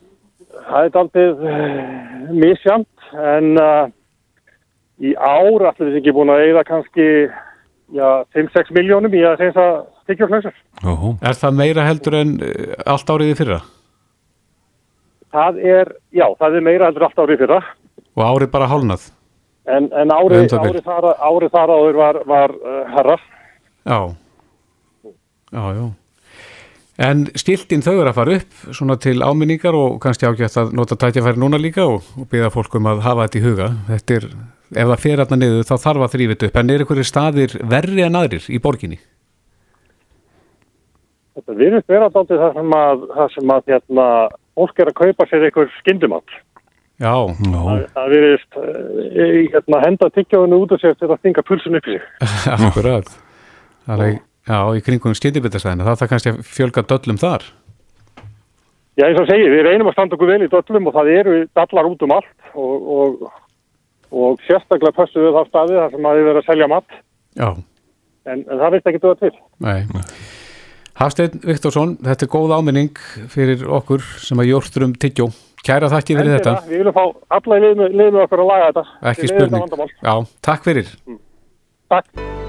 það er daldið uh, misjamt en uh, í ár allir við ekki búin að eigða kannski já, 5-6 miljónum í að reynsa tyggjóklausur já, Er það meira heldur en eh, allt árið í fyrra? það er, já, það er meira heldur allt árið fyrra Og árið bara hálnað? en, en árið, Um árið þar áður var, var uh, herra Já, já, já. En skiltin þau eru að fara upp svona til áminningar og kannski ágætt að nota tætjafæri núna líka og, og byggja fólk um að hafa þetta í huga. Þetta er, ef það fer aðna niður þá þarf að þetta upp. En er einhverju staðir verri en aðrir í borginni? Þetta virðist vera daldið það sem að, það sem að hérna, fólk er að kaupa sér einhver skyndumall. Já, Það, það virðist uh, hérna, henda tyggjóðinu út og sér til að stinga pulsun upp í sig. akkurat. Það er, já, í kringum skyndibitastæðina. Það þarf kannski að fjölga döllum þar. Já, eins og segi, við reynum að standa okkur vel í döllum og það eru dallar út um allt og, og, og sérstaklega pössu við þá staði þar sem að við verðum að selja mat Já, en, en það veit ekki duða til. nei. Hafsteinn Viktorsson, þetta er góð áminning fyrir okkur sem að jórsturum tyggjó. Kæra þakki fyrir þetta. Við viljum fá alla í liðinu, okkur að laga þetta. Ekki spurning. Já, takk fyrir. Takk.